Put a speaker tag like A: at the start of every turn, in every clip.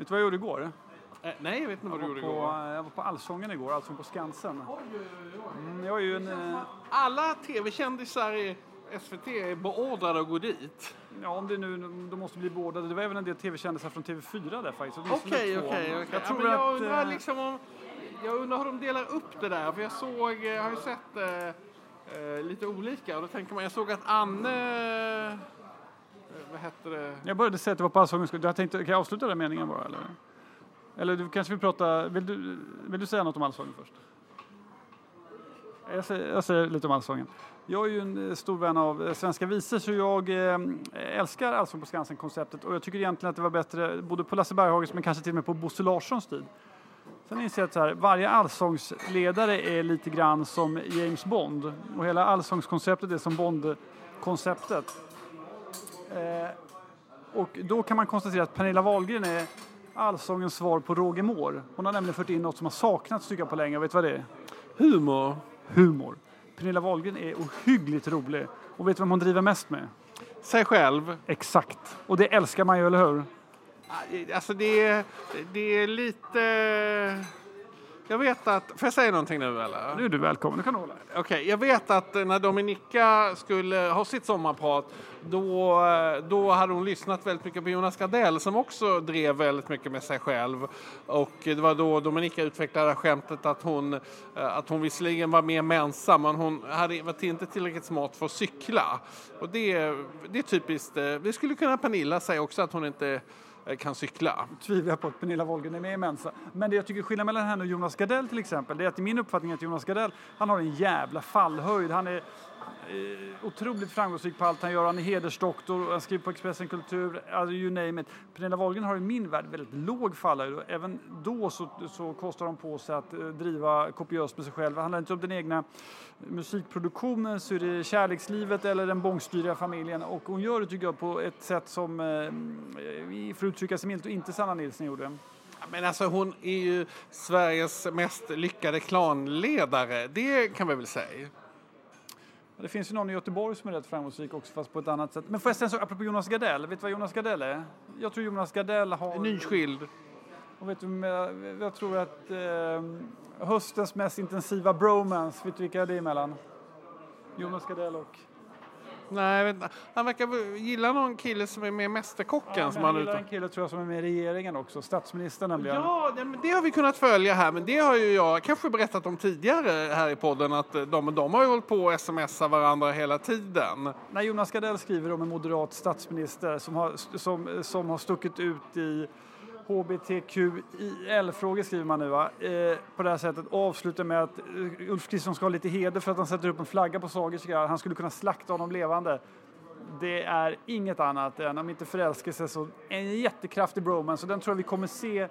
A: Vet du vad jag gjorde igår?
B: Eh, nej, jag vet inte vad du
A: Jag
B: gjorde igår.
A: jag var på Allsången igår, Allsång på Skansen. Mm, jag är ju en... eh,
B: Alla tv-kändisar i SVT är beordrade att gå dit.
A: Ja, om det nu, de måste bli båda. Det var även en del tv-kändisar från TV4 där faktiskt.
B: Okej, okej, okej.
A: Jag
B: Ja,
A: tror
B: men jag
A: att...
B: undrar
A: eh,
B: liksom om... Jag undrar hur de delar upp det där, för jag såg, eh, jag har ju sett eh, eh, lite olika och då tänker man, jag såg att Anne... Vad hette det?
A: Jag började säga att det var på Allsången. Jag tänkte, kan jag avsluta den meningen bara eller? Eller du kanske vill prata, vill du, vill du säga något om Allsången först? Jag säger, jag säger lite om Allsången. Jag är ju en eh, stor vän av eh, svenska visor så jag eh, älskar Allsång på Skansen-konceptet och jag tycker egentligen att det var bättre både på Lasse Berghagens men kanske till och med på Bosse Larssons tid. Sen inser jag att så här, varje allsångsledare är lite grann som James Bond och hela allsångskonceptet är som Bond-konceptet. Eh, och då kan man konstatera att Pernilla Wahlgren är allsångens svar på Roger Moore. Hon har nämligen fört in något som har saknats tycker jag på länge. Vet du vad det är?
B: Humor.
A: Humor. Pernilla Wahlgren är ohyggligt rolig. Och vet du vem hon driver mest med?
B: Sig själv.
A: Exakt. Och det älskar man ju, eller hur?
B: Alltså det är, det är lite... Jag vet att... Får jag säga någonting nu eller?
A: Nu är du välkommen, du kan hålla.
B: Okej, jag vet att när Dominika skulle ha sitt sommarprat då, då hade hon lyssnat väldigt mycket på Jonas Gardell som också drev väldigt mycket med sig själv. Och det var då Dominika utvecklade skämtet att hon, eh, att hon visserligen var mer mensa men hon hade, var inte tillräckligt smart för att cykla. Och det, det är typiskt, eh, det skulle kunna Pernilla säga också att hon inte eh, Eh, kan cykla.
A: tvivlar på att Pernilla Wahlgren är med i Mensa. Men det jag tycker skillnaden mellan henne och Jonas Gardell till exempel, det är att i min uppfattning att Jonas Gardell, han har en jävla fallhöjd. Han är Eh, otroligt framgångsrik på allt han gör. Han är hedersdoktor, han skriver på Expressen Kultur, alltså you name it. Pernilla Wahlgren har i min värld väldigt låg fallhöjd även då så, så kostar de på sig att eh, driva kopiöst med sig själv. Det handlar inte om den egna musikproduktionen så är det kärlekslivet eller den bångstyriga familjen och hon gör det tycker jag på ett sätt som, eh, för att uttrycka sig milt, och inte Sanna Nilsson gjorde.
B: Men alltså hon är ju Sveriges mest lyckade klanledare, det kan vi väl säga.
A: Det finns ju någon i Göteborg som är rätt framgångsrik också fast på ett annat sätt. Men får jag säga en sak apropå Jonas Gardell? Vet du vad Jonas Gardell är? Jag tror Jonas Gardell har...
B: Nyskild.
A: Och vet du, jag, tror att eh, höstens mest intensiva bromance, vet du vilka det är emellan? Jonas Gardell och...
B: Nej, vet han verkar gilla någon kille som är med i Mästerkocken
A: Ja,
B: som han
A: gillar en kille tror jag som är med i regeringen också, statsministern nämligen.
B: Ja, det, det har vi kunnat följa här, men det har ju jag kanske berättat om tidigare här i podden att de, de har ju hållit på och smsar varandra hela tiden.
A: När Jonas Gardell skriver om en moderat statsminister som har, som, som har stuckit ut i HBTQIL-frågor skriver man nu va? Eh, på det här sättet och avslutar med att eh, Ulf Kristersson ska ha lite heder för att han sätter upp en flagga på Sagerska. Han skulle kunna slakta honom levande. Det är inget annat än, om inte förälskelse, så en jättekraftig bromance. Och den tror jag vi kommer se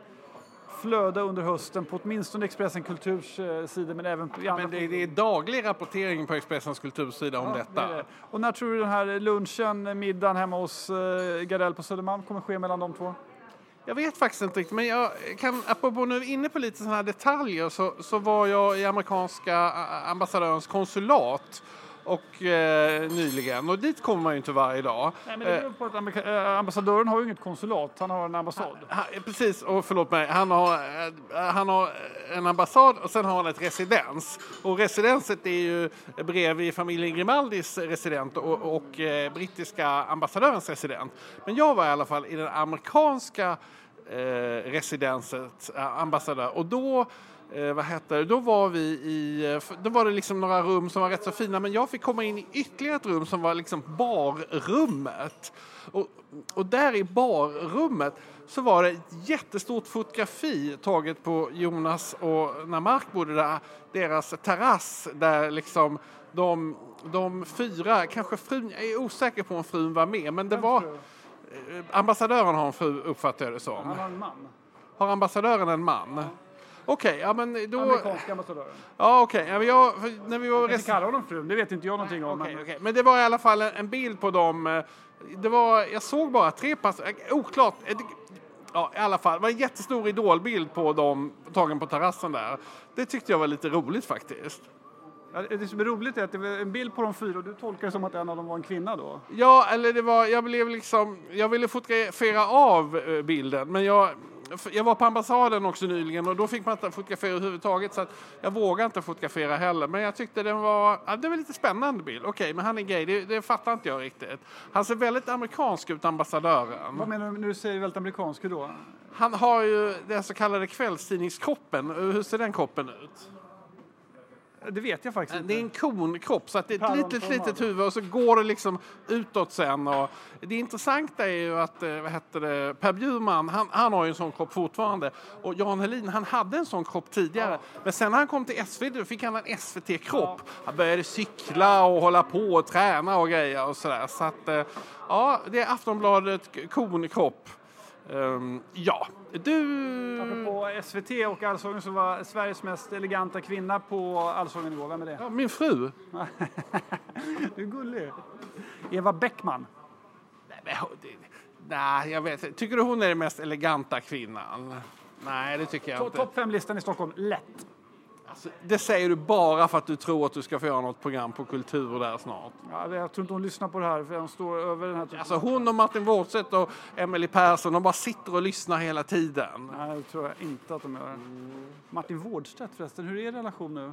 A: flöda under hösten på åtminstone Expressen Kulturs eh, sida men även på
B: Men det, det är daglig rapportering på Expressens kultursida om
A: Ja,
B: detta.
A: det det. Och när tror du den här lunchen, middagen hemma hos eh, Gardell på Södermalm kommer ske mellan de två?
B: Jag vet faktiskt inte riktigt, men jag kan, apropå nu inne på lite sådana här detaljer så, så var jag i amerikanska ambassadörens konsulat och eh, nyligen och dit kommer man ju inte varje dag.
A: Nej, men det beror på att eh, ambassadören har ju inget konsulat, han har en ambassad.
B: Han, precis, och förlåt mig, han har, eh, han har en ambassad och sen har han ett residens. Och residenset är ju bredvid familjen Grimaldis resident och, och eh, brittiska ambassadörens resident. Men jag var i alla fall i den amerikanska eh, residenset, eh, ambassadör, och då Eh, vad heter det? Då var vi i, eh, då var det liksom några rum som var rätt så fina men jag fick komma in i ytterligare ett rum som var liksom barrummet. Och, och där i barrummet så var det ett jättestort fotografi taget på Jonas och när Mark bodde där, deras terrass där liksom de, de fyra, kanske frun, jag är osäker på om frun var med men det var eh, ambassadören har en fru uppfattar jag det som.
A: Han har en man,
B: Har ambassadören en man? Okej, ja men då...
A: amerikanska ambassadören.
B: Ja okej, ja, jag, för när vi var...
A: Jag kan inte kalla honom frun, det vet inte jag någonting om.
B: Okej,
A: men-
B: okej. Men det var i alla fall en, bild på dem. eh, Det var, jag såg bara tre pass, eh, oklart. eh, Ja, i alla fall. Det var en jättestor idolbild på dem tagen på terrassen där. Det tyckte jag var lite roligt faktiskt.
A: Ja, det som är roligt är att det var en bild på de fyra och du tolkar det som att en av dem var en kvinna då?
B: Ja, eller det var, jag blev liksom, jag ville fotografera av bilden men jag, jag var på ambassaden också nyligen och då fick man inte fotografera överhuvudtaget så att jag vågar inte fotografera heller. Men jag tyckte den var, ja, det var lite spännande bild. Okej, men han är gay, det, det fattar inte jag riktigt. Han ser väldigt amerikansk ut, ambassadören.
A: Vad menar du när du säger väldigt amerikansk då?
B: Han har ju den så kallade kvällstidningskroppen. Hur ser den kroppen ut?
A: Det vet jag faktiskt inte.
B: Det är en konkropp så att det är ett litet, litet huvud och så går det liksom utåt sen. Och det intressanta är ju att eh, vad heter det, Per Bjurman, han, han har ju en sån kropp fortfarande. Och Jan Helin, han hade en sån kropp tidigare. Men sen när han kom till SVT då fick han en SVT-kropp. Han började cykla och hålla på och träna och grejer och sådär. Så att, eh, ja, det är Aftonbladet konkropp. Ehm, ja, du...
A: Apropå SVT och Allsången så var Sveriges mest eleganta kvinna på Allsången igår. Vem är det?
B: Ja, min fru.
A: Du är gullig. Eva Bäckman.
B: Nej, Nej, jag vet. Tycker du hon är den mest eleganta kvinnan? Nej, det tycker jag
A: To-
B: inte.
A: Topp fem-listan i Stockholm, lätt.
B: Alltså, det säger du bara för att du tror att du ska få göra något program på kultur där snart.
A: Ja, jag tror inte hon lyssnar på det här för de står över den här typen.
B: Alltså hon och Martin Wårdstedt och Emily Persson, de bara sitter och lyssnar hela tiden.
A: Nej, det tror jag inte att de gör. Martin Wårdstedt förresten, hur är er relation nu?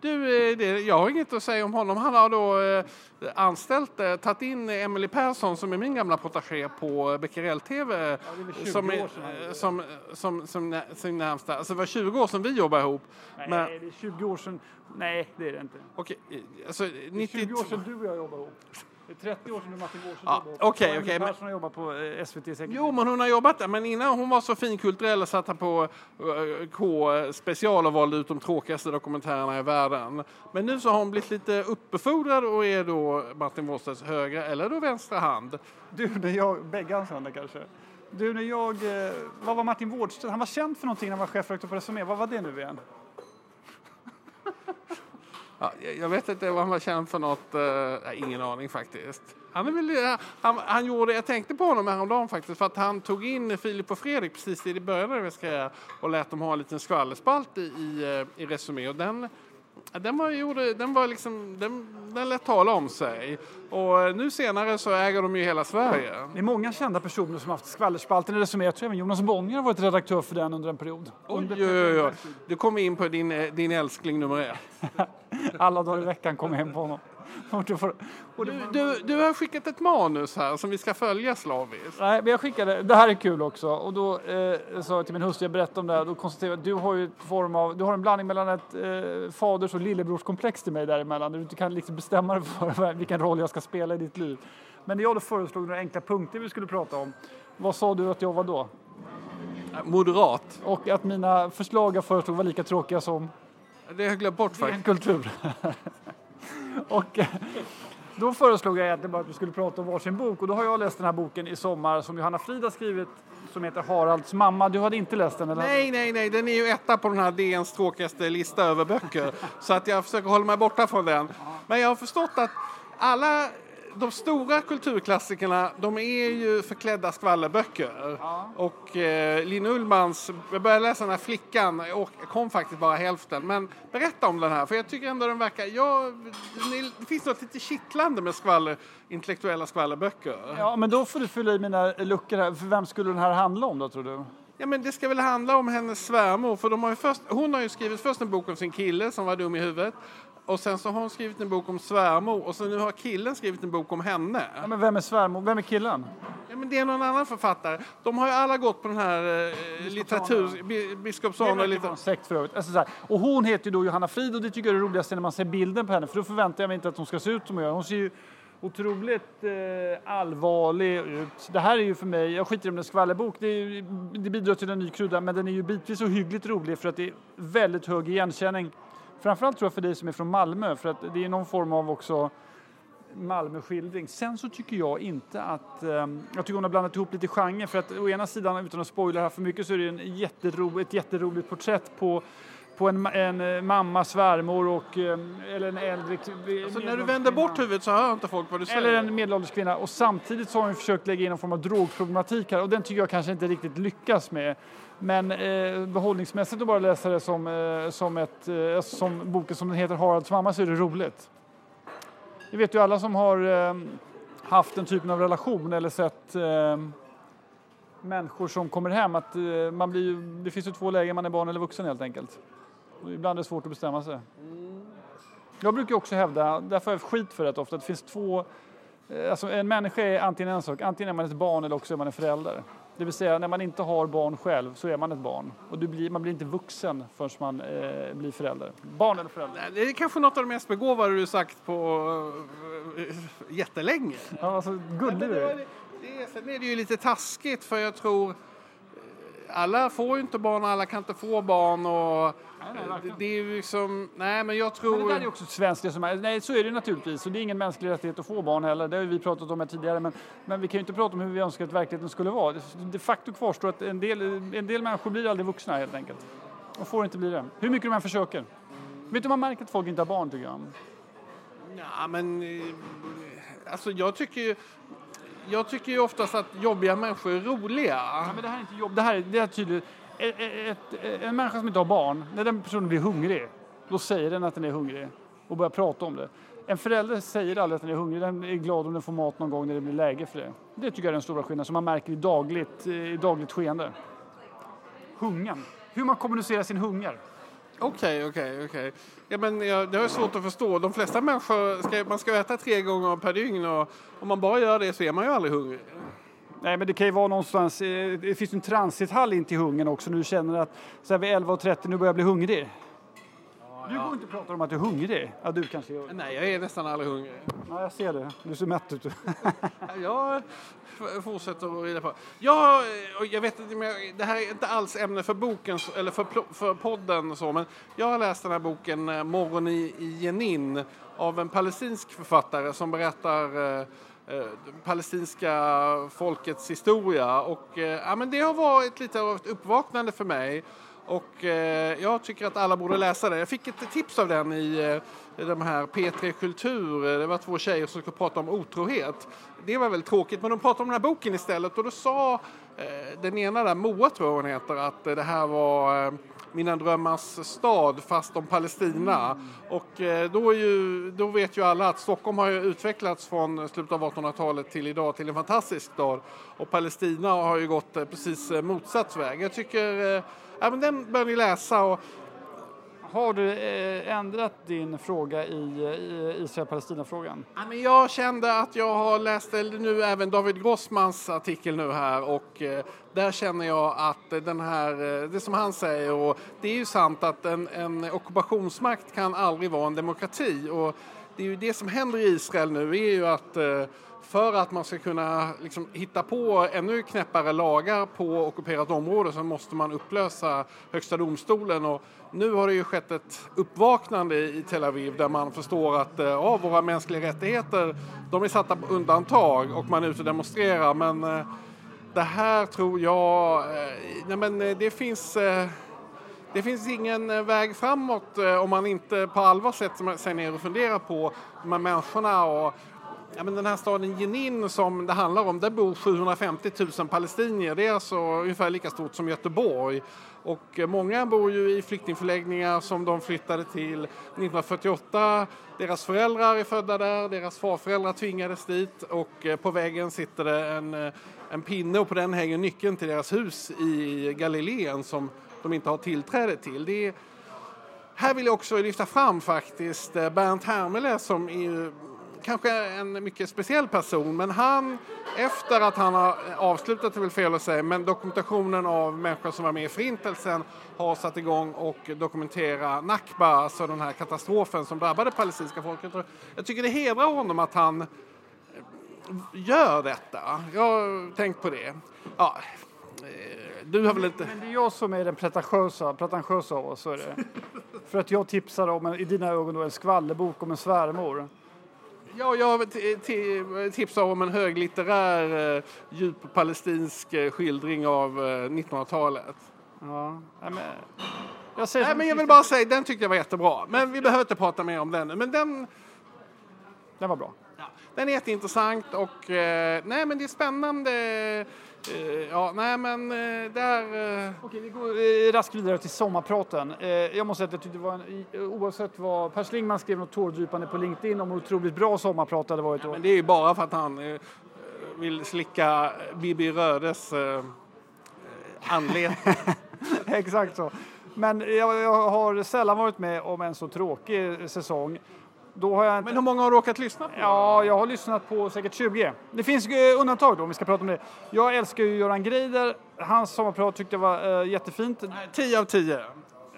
B: Du, eh, det, jag har inget att säga om honom. Han har då eh, anställt, eh, tagit in Emily Persson som är min gamla protégé på Becquerel TV.
A: det är väl 20
B: som, är, som, som, som, som närmsta. Alltså det var 20 år sedan vi jobbade ihop.
A: Nej,
B: Men,
A: det är 20 år sedan. Nej, det är det inte.
B: okej, eh, alltså,
A: Det är
B: 90,
A: 20 år sedan du och jag jobbade ihop. Det är 30 år sedan Martin Wårdstedt
B: Ja,
A: jobbade
B: okej, okej,
A: Persson har jobbat på eh, SVT säkert.
B: Jo, men hon har jobbat där. Men innan hon var så finkulturell satt här på eh, K special och valde ut de tråkigaste dokumentärerna i världen. Men nu så har hon blivit lite uppbefordrad och är då Martin Wårdstedts högra eller då vänstra hand.
A: Du, när jag, bägge hans händer kanske. Du, när jag, eh, vad var Martin Wårdstedt? Han var känd för någonting när han var chefredaktör på Resumé. Vad var det nu igen?
B: Ja, jag- vet inte vad han var känd för något. eh, ingen aning faktiskt. Han, är väl, han, han gjorde, jag tänkte på honom häromdagen faktiskt för att han tog in Filip och Fredrik precis i början av deras karriär och lät dem ha en liten skvallerspalt i, i, eh, i Resumé. Och den, den var, gjorde, den var liksom, den, den lät tala om sig. Och eh, nu senare så äger de ju hela Sverige.
A: Det är många kända personer som har haft skvallerspalten i Resumé. Jag tror även Jonas Bonnier har varit redaktör för den under en period.
B: Oj,
A: Under
B: oj, oj, oj. Du kom in på din, eh, din älskling nummer ett.
A: Alla dagar i veckan kom hem på honom.
B: Du, du, du har skickat ett manus här som vi ska följa slaviskt.
A: Nej, men jag skickade, det här är kul också. Och då eh, sa jag till min hustru, jag berättade om det här, då konstaterade jag att du har ju form av, du har en blandning mellan ett eh, faders och lillebrorskomplex till mig däremellan. Där du inte kan liksom bestämma dig för vilken roll jag ska spela i ditt liv. Men när jag då föreslog några enkla punkter vi skulle prata om, vad sa du att jag var då?
B: Moderat.
A: Och att mina förslag jag föreslog var lika tråkiga som
B: Det har jag glömt bort faktiskt.
A: kultur. och eh, då föreslog jag egentligen bara att vi skulle prata om varsin bok och då har jag läst den här boken i sommar som Johanna Frida skrivit som heter Haralds mamma. Du hade inte läst den eller?
B: Nej, nej, nej, den är ju etta på den här DNs tråkigaste lista över böcker. Så att jag försöker hålla mig borta från den. Men jag har förstått att alla de stora kulturklassikerna, de är ju förklädda skvallerböcker. Och eh, Linn Ullmans, jag började läsa den här Flickan, och kom faktiskt bara hälften. Men berätta om den här, för jag tycker ändå den verkar, ja, det finns något lite kittlande med skvaller, intellektuella skvallerböcker.
A: Ja, men då får du fylla i mina luckor här. För vem skulle den här handla om då tror du?
B: Ja men det ska väl handla om hennes svärmor för de har först, hon har ju skrivit först en bok om sin kille som var dum i huvudet och sen så har hon skrivit en bok om svärmor och så nu har killen skrivit en bok om henne.
A: Ja, men vem är svärmor? Vem är killen?
B: Ja men det är någon annan författare. De har ju alla gått på den här eh, litteratur, bi- Biskopsson och lite...
A: sekt för övrigt. Alltså. Och hon heter ju då Johanna Frid och det tycker jag är det roligaste när man ser bilden på henne. För då förväntar jag mig inte att hon ska se ut som gör. Hon ser ju otroligt eh, allvarlig ut. Det här är ju för mig, jag skiter i om det är skvallerbok, det, är, det bidrar till en ny krydda men den är ju bitvis så hyggligt rolig för att det är väldigt hög igenkänning. Framförallt tror jag för dig som är från Malmö för att det är någon form av också Malmöskildring. Sen så tycker jag inte att... ehm, jag tycker hon har blandat ihop lite genre för att å ena sidan, utan att spoila här för mycket, så är det en jättero, ett jätteroligt porträtt på, på en, en eh, mamma, svärmor och... ehm, eller en äldre...
B: Så Alltså, när du vänder bort huvudet så hör inte folk vad du säger.
A: Eller en medelålders kvinna. Och samtidigt så har hon försökt lägga in en form av drogproblematik här och den tycker jag kanske inte riktigt lyckas med. Men eh, behållningsmässigt att bara läsa det som, eh, som, ett, eh, som boken som den heter Haralds mamma så är det roligt. Det vet ju alla som har eh, haft den typen av relation eller sett eh, människor som kommer hem att eh, man blir ju, det finns ju två lägen, man är barn eller vuxen helt enkelt. Och ibland är det svårt att bestämma sig. Jag brukar också hävda, därför har jag skit för det ofta, att det finns två Alltså en människa är antingen en sak, antingen är man ett barn eller också är man en förälder. Det vill säga när man inte har barn själv så är man ett barn. Och du blir, man blir inte vuxen förrän man eh, blir förälder. Barn eller förälder?
B: Det är kanske något av det mest begåvade du sagt på uh, jättelänge.
A: Ja, alltså gullig du är.
B: Det sen är det ju lite taskigt för jag tror eh, alla får ju inte barn och alla kan inte få barn och
A: nej, verkligen.
B: det är ju liksom, nej men jag tror...
A: Men det där är också ett svenskt resonemang. Nej, så är det naturligtvis. Och det är ingen mänsklig rättighet att få barn heller. Det har vi pratat om här tidigare. Men, men vi kan ju inte prata om hur vi önskar att verkligheten skulle vara. De facto kvarstår att en del, en del människor blir aldrig vuxna helt enkelt. Och får inte bli det. Hur mycket de än försöker. Vet du, man märker att folk inte har barn tycker jag.
B: Ja, men eh, alltså jag tycker ju jag tycker ju oftast att jobbiga människor är roliga.
A: Ja, men det här är inte jobb. Det här är, det är tydligt. Ett, ett, en människa som inte har barn, när den personen blir hungrig, då säger den att den är hungrig och börjar prata om det. En förälder säger aldrig att den är hungrig, den är glad om den får mat någon gång när det blir läge för det. Det tycker jag är den stora skillnaden som man märker i dagligt, eh, i dagligt skeende. Hungern. Hur man kommunicerar sin hunger.
B: Okej, okej, okej. Ja, men ja, det är svårt att förstå. De flesta människor, ska, man ska äta tre gånger per dygn och om man bara gör det så är man ju aldrig hungrig.
A: Nej, men det kan ju vara någonstans, eh, det finns ju en transithall in till hungern också Nu känner att så här vid 11.30 nu börjar jag bli hungrig. Du går inte och pratar om att du är hungrig. Ja, du kanske gör.
B: Nej, jag är nästan aldrig hungrig.
A: Ja, jag ser det. Du ser mätt ut.
B: Jag fortsätter att rida på. Jag, och jag vet inte, det här är inte alls ämne för boken eller för, för podden och så, men jag har läst den här boken eh, Morgon i, i Jenin av en palestinsk författare som berättar eh, eh, det palestinska folkets historia och eh, ja, men det har varit lite av ett uppvaknande för mig. Och eh, jag tycker att alla borde läsa den. Jag fick ett tips av den i, eh, i de här P3 Kultur. Eh, det var två tjejer som skulle prata om otrohet. Det var väldigt tråkigt, men de pratade om den här boken istället och då sa eh, den ena där, Moa tror jag hon heter, att det här var eh, mina drömmars stad fast om Palestina. Och eh, då, är ju, då vet ju alla att Stockholm har ju utvecklats från slutet av 1800-talet till idag till en fantastisk stad. Och Palestina har ju gått eh, precis eh, motsatt väg. Jag tycker, ja men den bör ni läsa och
A: har du eh, ändrat din fråga i, Israel-Palestina-frågan?
B: Jag kände att jag har läst nu även David Grossmans artikel nu här och eh, där känner jag att den här, eh, det som han säger och det är ju sant att en, en ockupationsmakt kan aldrig vara en demokrati och det är ju det som händer i Israel nu är ju att eh, för att man ska kunna liksom, hitta på ännu knäppare lagar på ockuperat område så måste man upplösa Högsta domstolen. Och nu har det ju skett ett uppvaknande i Tel Aviv där man förstår att eh, ja, våra mänskliga rättigheter de är satta på undantag och man är ute och demonstrerar. Men eh, det här tror jag, eh, nej men det finns det finns ingen väg framåt om man inte på allvar sätter sig ner och funderar på de här människorna och Ja, men den här staden Jenin som det handlar om, där bor 750 000 palestinier. Det är alltså ungefär lika stort som Göteborg. Och många bor ju i flyktingförläggningar som de flyttade till 1948. Deras föräldrar är födda där, deras farföräldrar tvingades dit och eh, på väggen sitter det en, eh, en pinne och på den hänger nyckeln till deras hus i Galileen som de inte har tillträde till. Det är, här vill jag också lyfta fram faktiskt eh, Bernt Hermele som är kanske en mycket speciell person men han, efter att han har avslutat, det är väl fel att säga, men dokumentationen av människor som var med i Förintelsen har satt igång och dokumentera Nakba, alltså den här katastrofen som drabbade palestinska folket. Jag tycker det hedrar honom att han eh, gör detta. Jag har tänkt på det. Ja, eh, du har väl inte...
A: Men det är jag som är den pretentiösa, pretentiösa av oss, är det. För att jag tipsar om, en, i dina ögon då, en skvallerbok om en svärmor.
B: Ja, jag tipsar om en höglitterär, eh, djup palestinsk eh, skildring av eh, 1900-talet.
A: Ja, nej, men, jag säger
B: Nej, men jag vill bara säga, den tyckte jag var jättebra. Men vi behöver inte prata mer om den nu. Men den,
A: Den var bra.
B: den är jätteintressant och eh, nej, men det är spännande. Eh, ja, nej, men eh, där... Eh,
A: Okej, vi går raskt vidare till sommarpraten. Jag måste säga att jag tyckte det var en, oavsett vad Per Schlingmann skrev något tårdrypande på LinkedIn om hur otroligt bra sommarprat det hade varit då.
B: men det är ju bara för att han vill slicka Bibi Rödes anledning.
A: Exakt så. Men jag, jag har sällan varit med om en så tråkig säsong. Då har jag inte...
B: Men hur många har du råkat lyssna på?
A: Ja, jag har lyssnat på säkert 20. Det finns eh, undantag då om vi ska prata om det. Jag älskar ju Göran Greider. Hans sommarprat tyckte jag var eh, jättefint.
B: 10 av 10.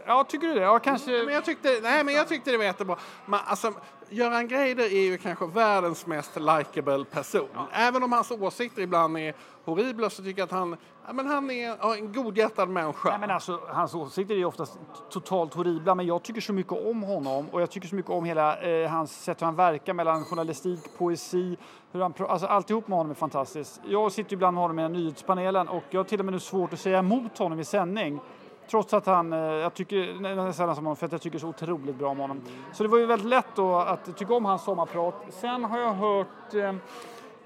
A: Ja, tycker du det? Ja, kanske...
B: Men jag tyckte, nej, men jag tyckte det var jättebra. Men, alltså, Göran Greider är ju kanske världens mest likable person. Även om hans åsikter ibland är horribla så tycker jag att han, ja, men han är ja, en godhjärtad människa.
A: Nej, men alltså, hans åsikter är oftast totalt horribla, men jag tycker så mycket om honom och jag tycker så mycket om hela eh, hans sätt hur han verkar mellan journalistik, poesi, hur han, alltså alltihop med honom är fantastiskt. Jag sitter ibland med honom i nyhetspanelen och jag har till och med nu svårt att säga emot honom i sändning. Trots att han, eh, jag tycker nästan som honom för att jag tycker så otroligt bra om honom. Så det var ju väldigt lätt då att tycka om hans sommarprat. Sen har jag hört eh,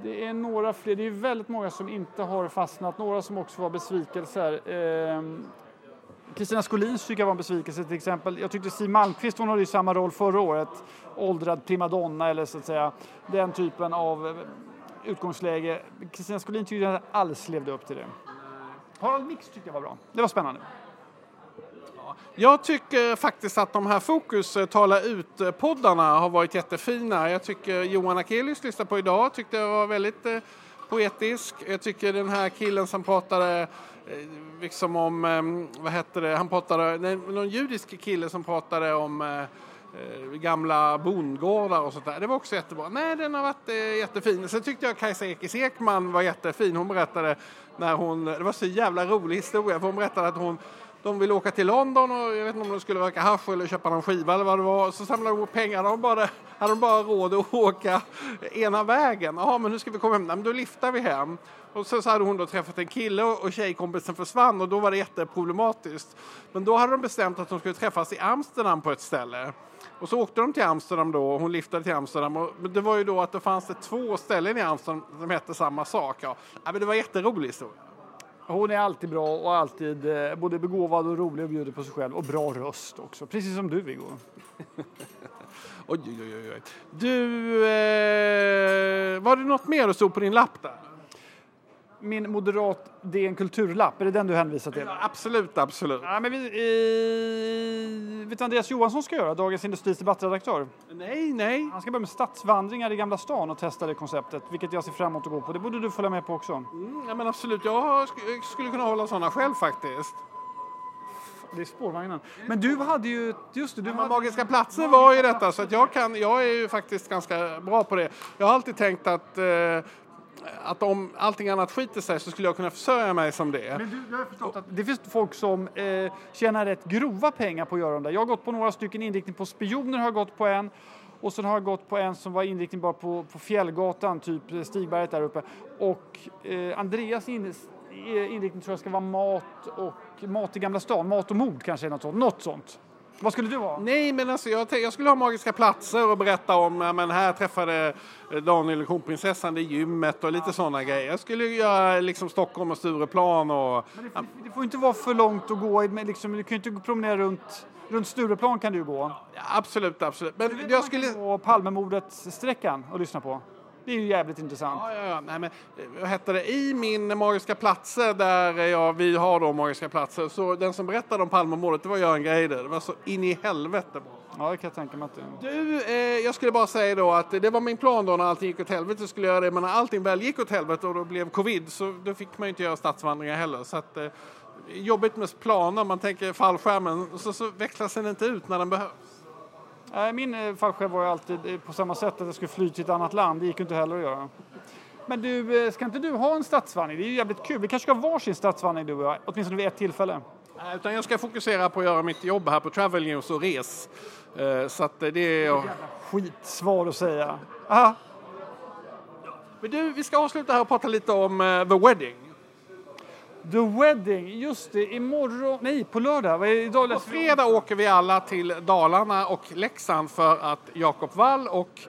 A: det är några fler, det är väldigt många som inte har fastnat, några som också var besvikelser. Ehm, Kristina Skolins tycker jag var en besvikelse till exempel. Jag tyckte Siw Malmkvist, hon hade ju samma roll förra året, åldrad primadonna eller så att säga, den typen av eh, utgångsläge. Kristina Skolin tyckte jag inte alls levde upp till det. Harald Mix tyckte jag var bra, det var spännande.
B: Jag tycker faktiskt att de här Fokus-tala eh, ut-poddarna har varit jättefina. Jag tycker Johan Akelius lyssnade på idag, tyckte jag var väldigt eh, poetisk. Jag tycker den här killen som pratade eh, liksom om, ehm, vad hette det, han pratade, nej, någon judisk kille som pratade om gamla bondgårdar och sånt där. Det var också jättebra. Nej, den har varit eh, jättefin. Sen tyckte jag Kajsa Ekis Ekman var jättefin. Hon berättade när hon, det var så jävla rolig historia, för hon berättade att hon de ville åka till London och jag vet inte om de skulle röka hasch eller köpa någon skiva eller vad det var. Så samlade de ihop pengar. De bara, hade de bara råd att åka ena vägen. Ja, men hur ska vi komma hem? Nej, men då liftar vi hem. Och sen så hade hon då träffat en kille och tjejkompisen försvann och då var det jätteproblematiskt. Men då hade de bestämt att de skulle träffas i Amsterdam på ett ställe. Och så åkte de till Amsterdam då och hon liftade till Amsterdam. Och det var ju då att det fanns det två ställen i Amsterdam som hette samma sak. Ja. Ja, men det var jätterolig historia.
A: Hon är alltid bra och alltid eh, både begåvad och rolig och bjuder på sig själv och bra röst också, precis som du Viggo.
B: oj, oj, oj, oj. Du, eh, var det något mer du stod på din lapp där?
A: Min moderat DN Kulturlapp, är det den du hänvisar till?
B: Ja, absolut, absolut.
A: Ja, men vi, eh, vet du Andreas Johansson ska göra, Dagens Industris debattredaktör?
B: Nej, nej.
A: Han ska börja med stadsvandringar i Gamla stan och testa det konceptet, vilket jag ser fram emot att gå på. Det borde du följa med på också.
B: Mm, ja, men absolut, jag sk skulle kunna hålla sådana själv faktiskt.
A: Det är spårvagnen. Men du hade ju, just det, du hade...
B: magiska platser var ju detta så att jag, kan, jag är ju faktiskt ganska bra på det. Jag har alltid tänkt att, eh, att om allting annat skiter sig så skulle jag kunna försörja mig som det.
A: Men du, jag har förstått att det finns folk som eh, tjänar rätt grova pengar på att göra de där. Jag har gått på några stycken inriktning på spioner, har jag gått på en. Och sen har jag gått på en som var inriktning bara på, på Fjällgatan, typ eh, Stigberget där uppe. Och eh, Andreas in, eh, inriktning tror jag ska vara mat och mat i Gamla stan. Mat och mord kanske är något sånt. Något sånt. Vad skulle du ha?
B: Nej, men alltså jag, jag skulle ha magiska platser och berätta om, ja, men här träffade Daniel och kronprinsessan i gymmet och lite sådana grejer. Jag skulle göra liksom Stockholm och Stureplan och...
A: Men det, det får inte vara för långt att gå. Men liksom, du kan ju inte promenera runt, runt Stureplan kan du gå.
B: Ja, absolut, absolut. Men
A: Jag
B: jag skulle...
A: På Palmemordet-sträckan och lyssna på. Det är ju jävligt intressant.
B: Ja, ja, ja. Nej, men, eh, vad heter det? I min Magiska platser, där jag, vi har då Magiska platser, så den som berättade om Palmemordet, det var Göran Greider. Det var så in i helvete bra.
A: Ja, det kan jag tänka mig att
B: Du, eh, jag skulle bara säga då att det var min plan då när allting gick åt helvete skulle jag göra det, men när allting väl gick åt helvete och då blev covid så då fick man ju inte göra stadsvandringar heller. Så att, eh, jobbigt med planer, man tänker fallskärmen, så, så växlas den inte ut när den behövs.
A: Nej, Min eh, fallskärm var ju alltid eh, på samma sätt att jag skulle fly till ett annat land. Det gick ju inte heller att göra. Men du, eh, ska inte du ha en stadsvandring? Det är ju jävligt kul. Vi kanske ska ha varsin stadsvandring du och jag, åtminstone vid ett tillfälle.
B: Nej, Utan jag ska fokusera på att göra mitt jobb här på Travel News och res. Så att det är...
A: Skitsvar att säga. Aha.
B: Men du, vi ska avsluta här och prata lite om The Wedding.
A: The Wedding, just det, imorgon, nej på lördag, vad är det idag?
B: På fredag åker vi alla till Dalarna och Leksand för att Jakob Wall och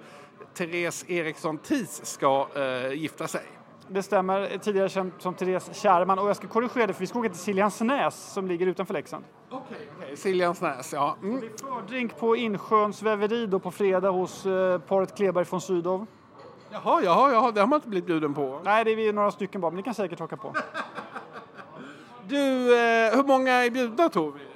B: Therese Eriksson Tis ska eh, gifta sig.
A: Det stämmer, tidigare känd som Therese Kärman och jag ska korrigera det för vi ska åka till Siljansnäs som ligger utanför Leksand.
B: Okej, okay. Siljansnäs, ja. Mm.
A: Vi fördrink på Insjöns väveri då på fredag hos eh, paret Kleberg von Sydow.
B: Jaha, jaha, jaha, det har man inte blivit bjuden på.
A: Nej, det är vi några stycken bara, men ni kan säkert haka på.
B: Du, eh, hur många är bjudna tror vi?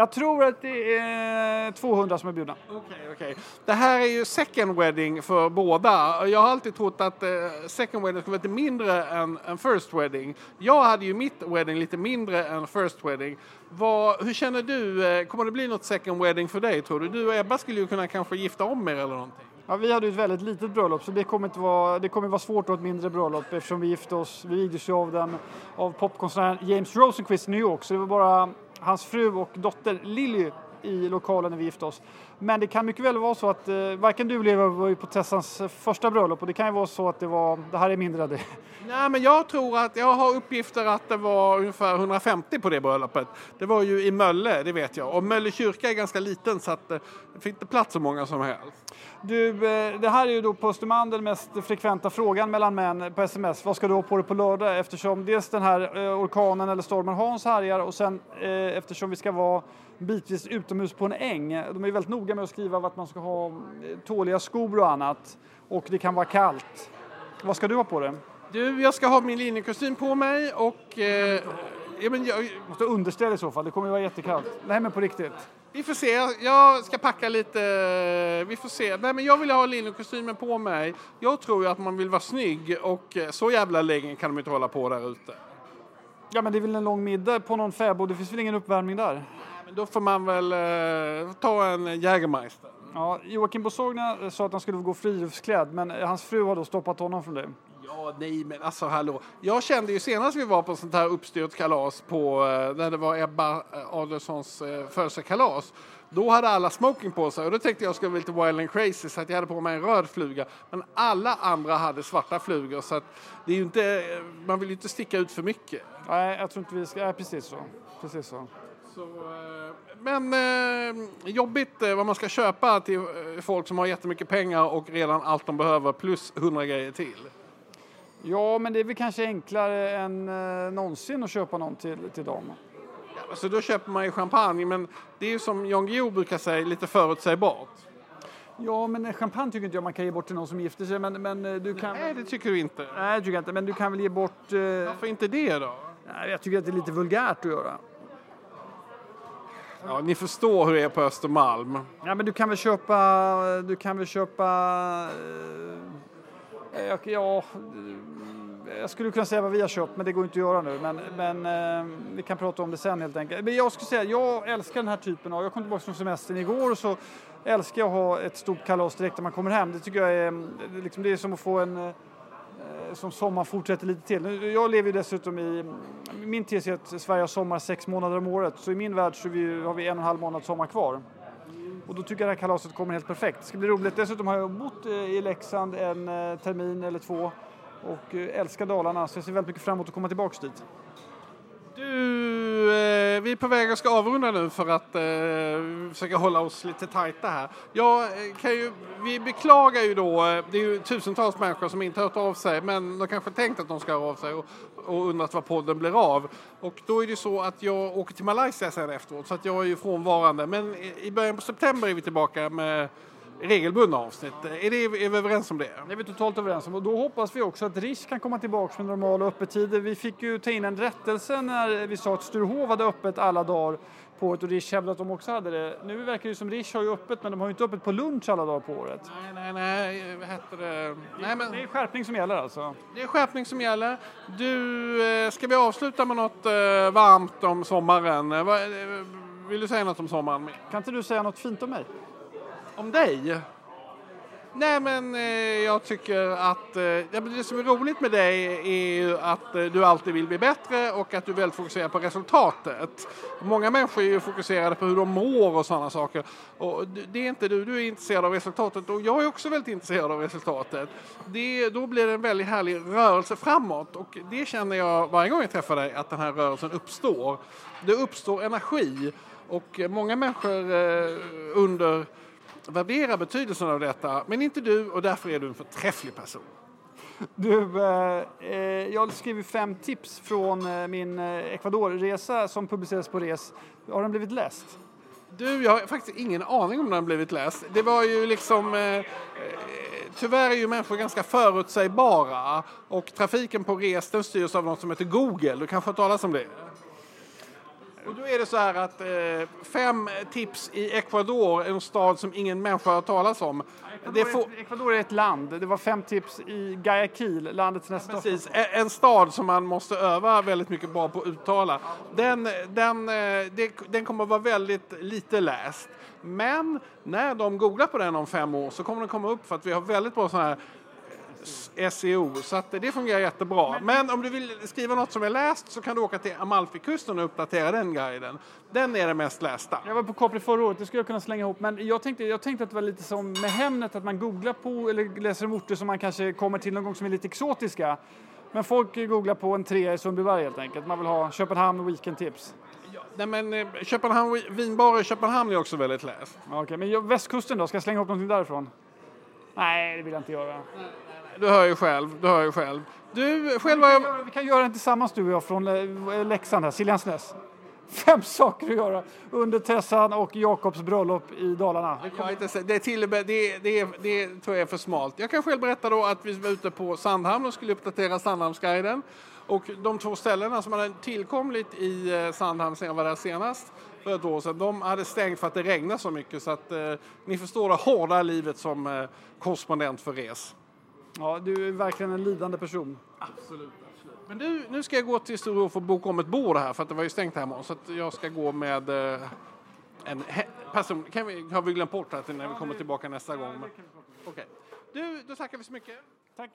A: Jag tror att det är 200 som är bjudna.
B: Okej, okej. Det här är ju second wedding för båda. Jag har alltid trott att eh, second wedding skulle vara lite mindre än, än first wedding. Jag hade ju mitt wedding lite mindre än first wedding. Vad, hur känner du? Eh, kommer det bli något second wedding för dig tror du? Du och Ebba skulle ju kunna kanske gifta om er eller någonting.
A: Ja, vi hade ju ett väldigt litet bröllop så det kommer, inte vara, det kommer vara svårt att ha ett mindre bröllop eftersom vi gifte oss, vi vigdes ju av den av popkonstnären James Rosenquist i New York. Så det var bara hans fru och dotter Lily i lokalen när vi gifte oss. Men det kan mycket väl vara så att eh, varken du eller jag var ju på Tessans första bröllop och det kan ju vara så att det var, det här är mindre det.
B: Nej, men jag tror att jag har uppgifter att det var ungefär 150 på det bröllopet. Det var ju i Mölle, det vet jag. Och Mölle kyrka är ganska liten så att eh, det fick inte plats så många som helst.
A: Du, eh, det här är ju då på Östermalm den mest frekventa frågan mellan män på sms. Vad ska du ha på dig på lördag? Eftersom dels den här eh, orkanen eller stormen Hans härjar och sen eh, eftersom vi ska vara bitvis utomhus på en äng. De är väldigt noga med att skriva att man ska ha tåliga skor och annat. Och det kan vara kallt. Vad ska du ha på dig?
B: Du, jag ska ha min linnekostym på mig och... Eh, ja, men jag...
A: Måste underställa i så fall, det kommer ju vara jättekallt. Nej men på riktigt.
B: Vi får se, jag ska packa lite, vi får se. Nej men jag vill ha linnekostymen på mig. Jag tror ju att man vill vara snygg och så jävla länge kan de inte hålla på där ute.
A: Ja men det är väl en lång middag på någon fäbod, det finns väl ingen uppvärmning där?
B: Men då får man väl eh, ta en Jägermeister.
A: Ja, Joakim Bosogna sa att han skulle gå friluftsklädd men hans fru har då stoppat honom från det.
B: Ja, nej men alltså hallå. Jag kände ju senast vi var på sånt här uppstyrt kalas på, eh, när det var Ebba eh, Adolfssons eh, födelsekalas. Då hade alla smoking på sig och då tänkte jag skulle vara lite wild and crazy så att jag hade på mig en röd fluga. Men alla andra hade svarta flugor så att det är inte, man vill ju inte sticka ut för mycket.
A: Nej, jag tror inte vi ska, nej, precis så. Precis så.
B: Så men eh, jobbigt vad man ska köpa till folk som har jättemycket pengar och redan allt de behöver plus hundra grejer till.
A: Ja, men det är väl kanske enklare än eh, någonsin att köpa någon till, till dem.
B: Ja, alltså då köper man ju champagne, men det är ju som Jan Guillou brukar säga, lite förutsägbart.
A: Ja, men champagne tycker inte jag man kan ge bort till någon som gifter sig, men, men eh, du kan...
B: Nej, det tycker du inte.
A: Nej, tycker inte, men du kan väl ge bort... Eh...
B: Varför inte det då?
A: Nej, jag tycker att det är lite vulgärt att göra.
B: Ja, ni förstår hur det är på Östermalm.
A: Ja, men du kan väl köpa... Du kan väl köpa... Eh, ja, eh, jag skulle kunna säga vad vi har köpt, men det går inte att göra nu. Men, men eh, vi kan prata om det sen helt enkelt. Men jag skulle säga, jag älskar den här typen av, jag kom tillbaka från semestern igår och så älskar jag att ha ett stort kalas direkt när man kommer hem. Det tycker jag är, eh, liksom, det är som att få en eh, som sommaren fortsätter lite till. Jag lever ju dessutom i, min tes är att Sverige har sommar sex månader om året, så i min värld så vi, har vi en och en halv månad sommar kvar. Och då tycker jag det här kalaset kommer helt perfekt. Det ska bli roligt. Dessutom har jag bott eh, i Leksand en eh, termin eller två och eh, älskar Dalarna så jag ser väldigt mycket fram emot att komma tillbaks dit.
B: Du, eh, vi är på väg att ska avrunda nu för att eh, försöka hålla oss lite tajta här. Ja, eh, kan ju, vi beklagar ju då, eh, det är ju tusentals människor som inte hört av sig men de kanske tänkt att de ska höra av sig och, och undrat vad podden blir av. Och då är det så att jag åker till Malaysia sen efteråt så att jag är ju frånvarande. Men i början på september är vi tillbaka med regelbundna avsnitt. Är, det, är vi överens om det?
A: Det är vi totalt överens om och då hoppas vi också att RIS kan komma tillbaka med normala öppettider. Vi fick ju ta in en rättelse när vi sa att Sturehov hade öppet alla dagar på året och Rish hävdade att de också hade det. Nu verkar det som Rish har ju öppet men de har ju inte öppet på lunch alla dagar på året.
B: Nej, nej, nej, vad heter det? Nej, men...
A: Det är skärpning som gäller alltså?
B: Det är skärpning som gäller. Du, eh, ska vi avsluta med något eh, varmt om sommaren? Eh, vill du säga något om sommaren?
A: Kan inte du säga något fint om mig?
B: Om dig? Nej men eh, jag tycker att eh, det som är roligt med dig är ju att eh, du alltid vill bli bättre och att du är väldigt fokuserad på resultatet. Många människor är ju fokuserade på hur de mår och sådana saker. Och det är inte du, du är intresserad av resultatet och jag är också väldigt intresserad av resultatet. Det, då blir det en väldigt härlig rörelse framåt och det känner jag varje gång jag träffar dig att den här rörelsen uppstår. Det uppstår energi och många människor eh, under värdera betydelsen av detta, men inte du och därför är du en förträfflig person.
A: Du, eh, eh jag har skrivit fem tips från eh, min eh, Ecuadorresa som publiceras på Res. Har den blivit läst?
B: Du, jag har faktiskt ingen aning om den har blivit läst. Det var ju liksom... Eh, tyvärr är ju människor ganska förutsägbara och trafiken på res den styrs av något som heter Google. Du kanske har talat om det? Och då är det så här att eh, fem tips i Ecuador, en stad som ingen människa har talat om.
A: Det får... Ecuador är ett land. Det var fem tips i Guayaquil, landets nästa
B: Precis, en stad som man måste öva väldigt mycket bra på att uttala. Den, den, eh, den kommer att vara väldigt lite läst. Men när de googlar på den om fem år så kommer den komma upp för att vi har väldigt bra sådana här SEO, så att det fungerar jättebra. Men, om du vill skriva något som är läst så kan du åka till Amalfikusten och uppdatera den guiden. Den är den mest lästa.
A: Jag var på Capri förra året, det skulle jag kunna slänga ihop. Men jag tänkte, jag tänkte att det var lite som med Hemnet, att man googlar på eller läser om orter som man kanske kommer till någon gång som är lite exotiska. Men folk googlar på en trea i Sundbyberg helt enkelt. Man vill ha Köpenhamn weekendtips.
B: Ja, nej men eh, Köpenhamn, vinbar i Köpenhamn är också väldigt läst.
A: Okej, men västkusten då? Ska jag slänga ihop någonting därifrån? Nej, det vill jag inte göra.
B: Du hör ju själv, du hör ju själv. Du, själv
A: vi, kan göra, vi kan göra den tillsammans du och jag från eh, Leksand här, Siljansnäs. Fem saker att göra under Tessan och Jakobs bröllop i Dalarna.
B: Det, kommer... inte, det, till, det, det, det tror jag är för smalt. Jag kan själv berätta då att vi var ute på Sandhamn och skulle uppdatera Sandhamnsguiden. Och de två ställena som hade tillkommit i eh, Sandhamn sen jag var där senast för ett år sedan, de hade stängt för att det regnade så mycket så att eh, ni förstår det hårda livet som eh, korrespondent för RES.
A: Ja, du är verkligen en lidande person.
B: Absolut. Men du, nu ska jag gå till Stora och få boka om ett bord här för att det var ju stängt hemma så att jag ska gå med eh, en person. Kan vi, har vi glömt bort det när vi kommer tillbaka nästa gång? Okej. Okay. Du, då tackar vi så mycket.
A: Tack.